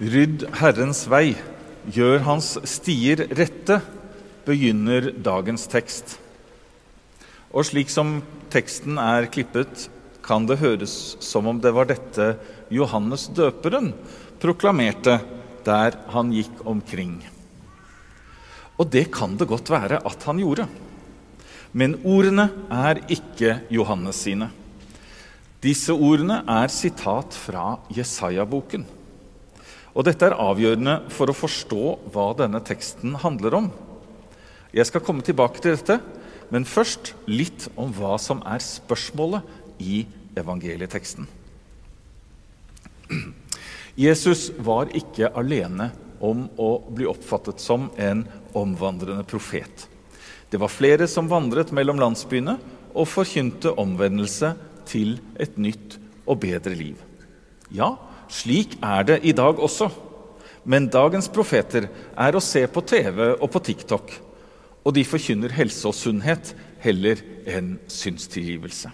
Rydd Herrens vei, gjør hans stier rette, begynner dagens tekst. Og slik som teksten er klippet, kan det høres som om det var dette Johannes døperen proklamerte der han gikk omkring. Og det kan det godt være at han gjorde. Men ordene er ikke Johannes sine. Disse ordene er sitat fra Jesaja-boken. Og dette er avgjørende for å forstå hva denne teksten handler om. Jeg skal komme tilbake til dette, men først litt om hva som er spørsmålet i evangelieteksten. Jesus var ikke alene om å bli oppfattet som en omvandrende profet. Det var flere som vandret mellom landsbyene og forkynte omvendelse til et nytt og bedre liv. Ja, slik er det i dag også. Men dagens profeter er å se på TV og på TikTok, og de forkynner helse og sunnhet heller enn synstilgivelse.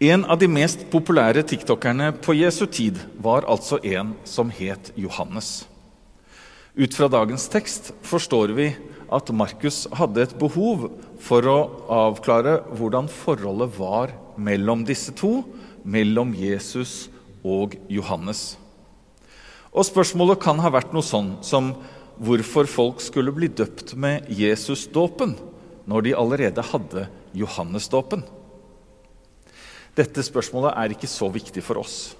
En av de mest populære tiktokerne på Jesu tid var altså en som het Johannes. Ut fra dagens tekst forstår vi at Markus hadde et behov for å avklare hvordan forholdet var mellom disse to, mellom Jesus og Johannes. Og Spørsmålet kan ha vært noe sånn som hvorfor folk skulle bli døpt med Jesusdåpen når de allerede hadde Johannesdåpen. Dette spørsmålet er ikke så viktig for oss.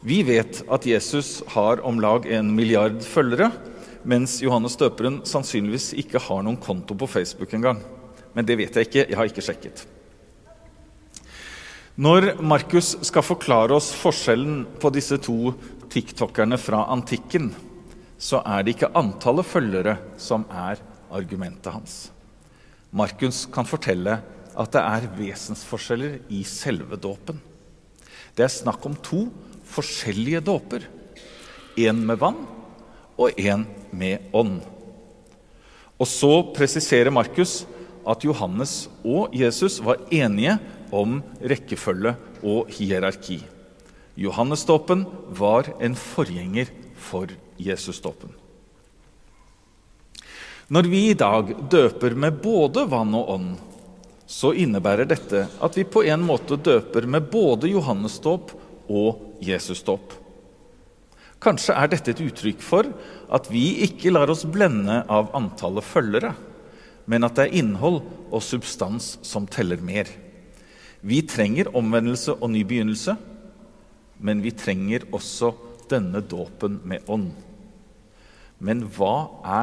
Vi vet at Jesus har om lag en milliard følgere, mens Johannes døperen sannsynligvis ikke har noen konto på Facebook engang. Men det vet jeg ikke. Jeg har ikke sjekket. Når Markus skal forklare oss forskjellen på disse to tiktokerne fra antikken, så er det ikke antallet følgere som er argumentet hans. Markus kan fortelle at det er vesensforskjeller i selve dåpen. Det er snakk om to forskjellige dåper. En med vann og en med ånd. Og så presiserer Markus at Johannes og Jesus var enige om rekkefølge og hierarki. Johannesdåpen var en forgjenger for Jesusdåpen. Når vi i dag døper med både vann og ånd, så innebærer dette at vi på en måte døper med både Johannesdåp og Jesusdåp. Kanskje er dette et uttrykk for at vi ikke lar oss blende av antallet følgere, men at det er innhold og substans som teller mer. Vi trenger omvendelse og ny begynnelse, men vi trenger også denne dåpen med ånd. Men hva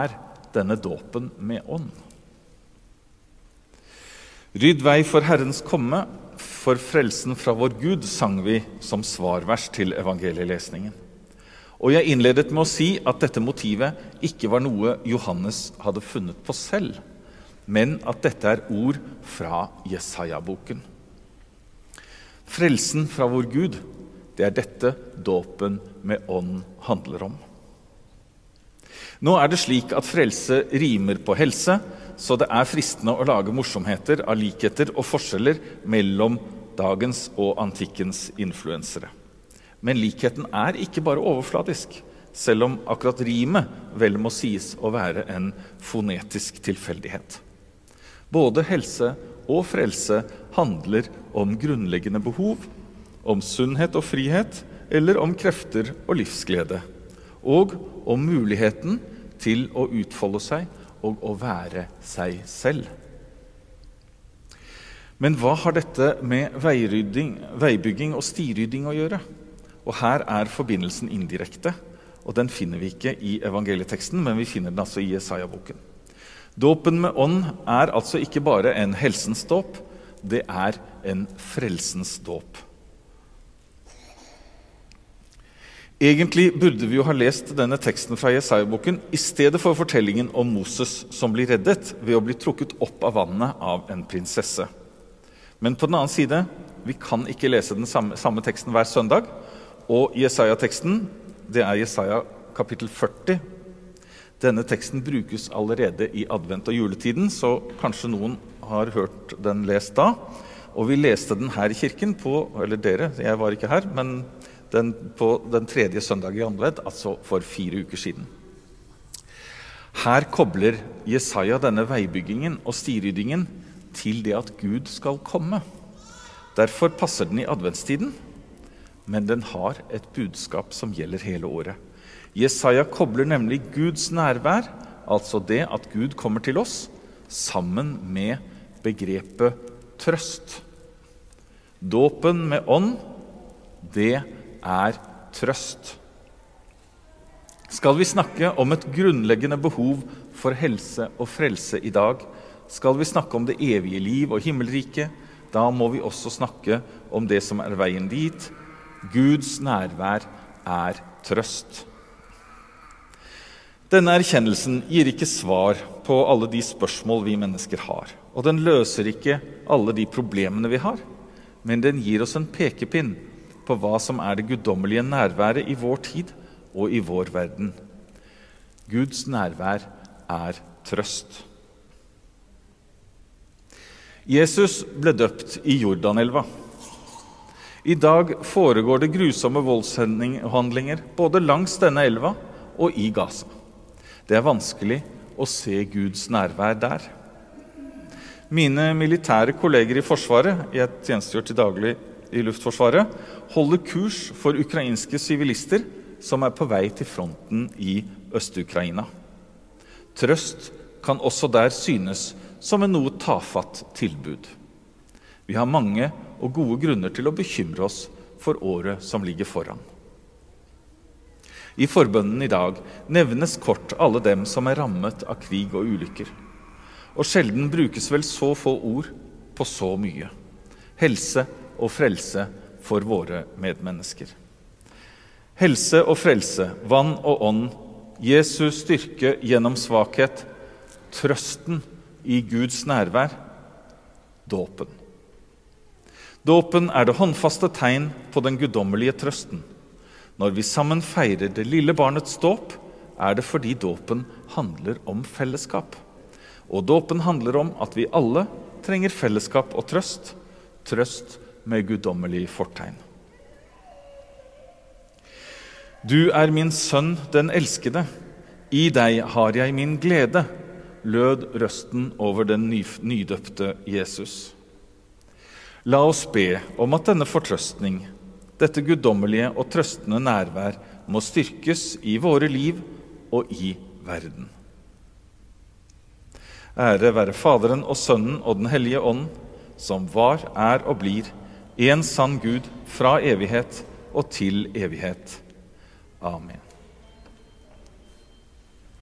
er denne dåpen med ånd? Rydd vei for Herrens komme, for frelsen fra vår Gud, sang vi som svarvers til evangelielesningen. Og jeg innledet med å si at dette motivet ikke var noe Johannes hadde funnet på selv, men at dette er ord fra Jesaja-boken. Frelsen fra vår Gud, det er dette dåpen med ånd handler om. Nå er det slik at frelse rimer på helse, så det er fristende å lage morsomheter av likheter og forskjeller mellom dagens og antikkens influensere. Men likheten er ikke bare overfladisk, selv om akkurat rimet vel må sies å være en fonetisk tilfeldighet. Både helse og frelse handler om grunnleggende behov, om sunnhet og frihet, eller om krefter og livsglede. Og om muligheten til å utfolde seg og å være seg selv. Men hva har dette med veibygging og stirydding å gjøre? Og Her er forbindelsen indirekte, og den finner vi ikke i evangelieteksten, men vi finner den altså i Jesaja-boken. Dåpen med ånd er altså ikke bare en helsens dåp, det er en frelsens dåp. Egentlig burde vi jo ha lest denne teksten fra Jesaja-boken i stedet for fortellingen om Moses som blir reddet ved å bli trukket opp av vannet av en prinsesse. Men på den annen side, vi kan ikke lese den samme, samme teksten hver søndag. Og Jesaja-teksten, det er Jesaja kapittel 40, denne teksten brukes allerede i advent- og juletiden, så kanskje noen har hørt den lest da. Og vi leste den her i kirken på Eller dere, jeg var ikke her, men den, på den tredje søndag i advent, altså for fire uker siden. Her kobler Jesaja denne veibyggingen og stiryddingen til det at Gud skal komme. Derfor passer den i adventstiden, men den har et budskap som gjelder hele året. Jesaja kobler nemlig Guds nærvær, altså det at Gud kommer til oss, sammen med begrepet trøst. Dåpen med ånd, det er trøst. Skal vi snakke om et grunnleggende behov for helse og frelse i dag, skal vi snakke om det evige liv og himmelriket, da må vi også snakke om det som er veien dit. Guds nærvær er trøst. Denne erkjennelsen gir ikke svar på alle de spørsmål vi mennesker har. Og den løser ikke alle de problemene vi har, men den gir oss en pekepinn på hva som er det guddommelige nærværet i vår tid og i vår verden. Guds nærvær er trøst. Jesus ble døpt i Jordanelva. I dag foregår det grusomme voldshandlinger både langs denne elva og i Gaza. Det er vanskelig å se Guds nærvær der. Mine militære kolleger i Forsvaret, jeg tjenestegjør til daglig i Luftforsvaret, holder kurs for ukrainske sivilister som er på vei til fronten i Øst-Ukraina. Trøst kan også der synes som en noe tafatt tilbud. Vi har mange og gode grunner til å bekymre oss for året som ligger foran. I forbønnen i dag nevnes kort alle dem som er rammet av krig og ulykker. Og sjelden brukes vel så få ord på så mye. Helse og frelse for våre medmennesker. Helse og frelse, vann og ånd, Jesus styrke gjennom svakhet, trøsten i Guds nærvær, dåpen. Dåpen er det håndfaste tegn på den guddommelige trøsten. Når vi sammen feirer det lille barnets dåp, er det fordi dåpen handler om fellesskap. Og dåpen handler om at vi alle trenger fellesskap og trøst. Trøst med guddommelig fortegn. Du er min sønn, den elskede. I deg har jeg min glede lød røsten over den nydøpte Jesus. La oss be om at denne fortrøstning, dette guddommelige og trøstende nærvær, må styrkes i våre liv og i verden. Ære være Faderen og Sønnen og Den hellige ånd, som var, er og blir en sann Gud fra evighet og til evighet. Amen.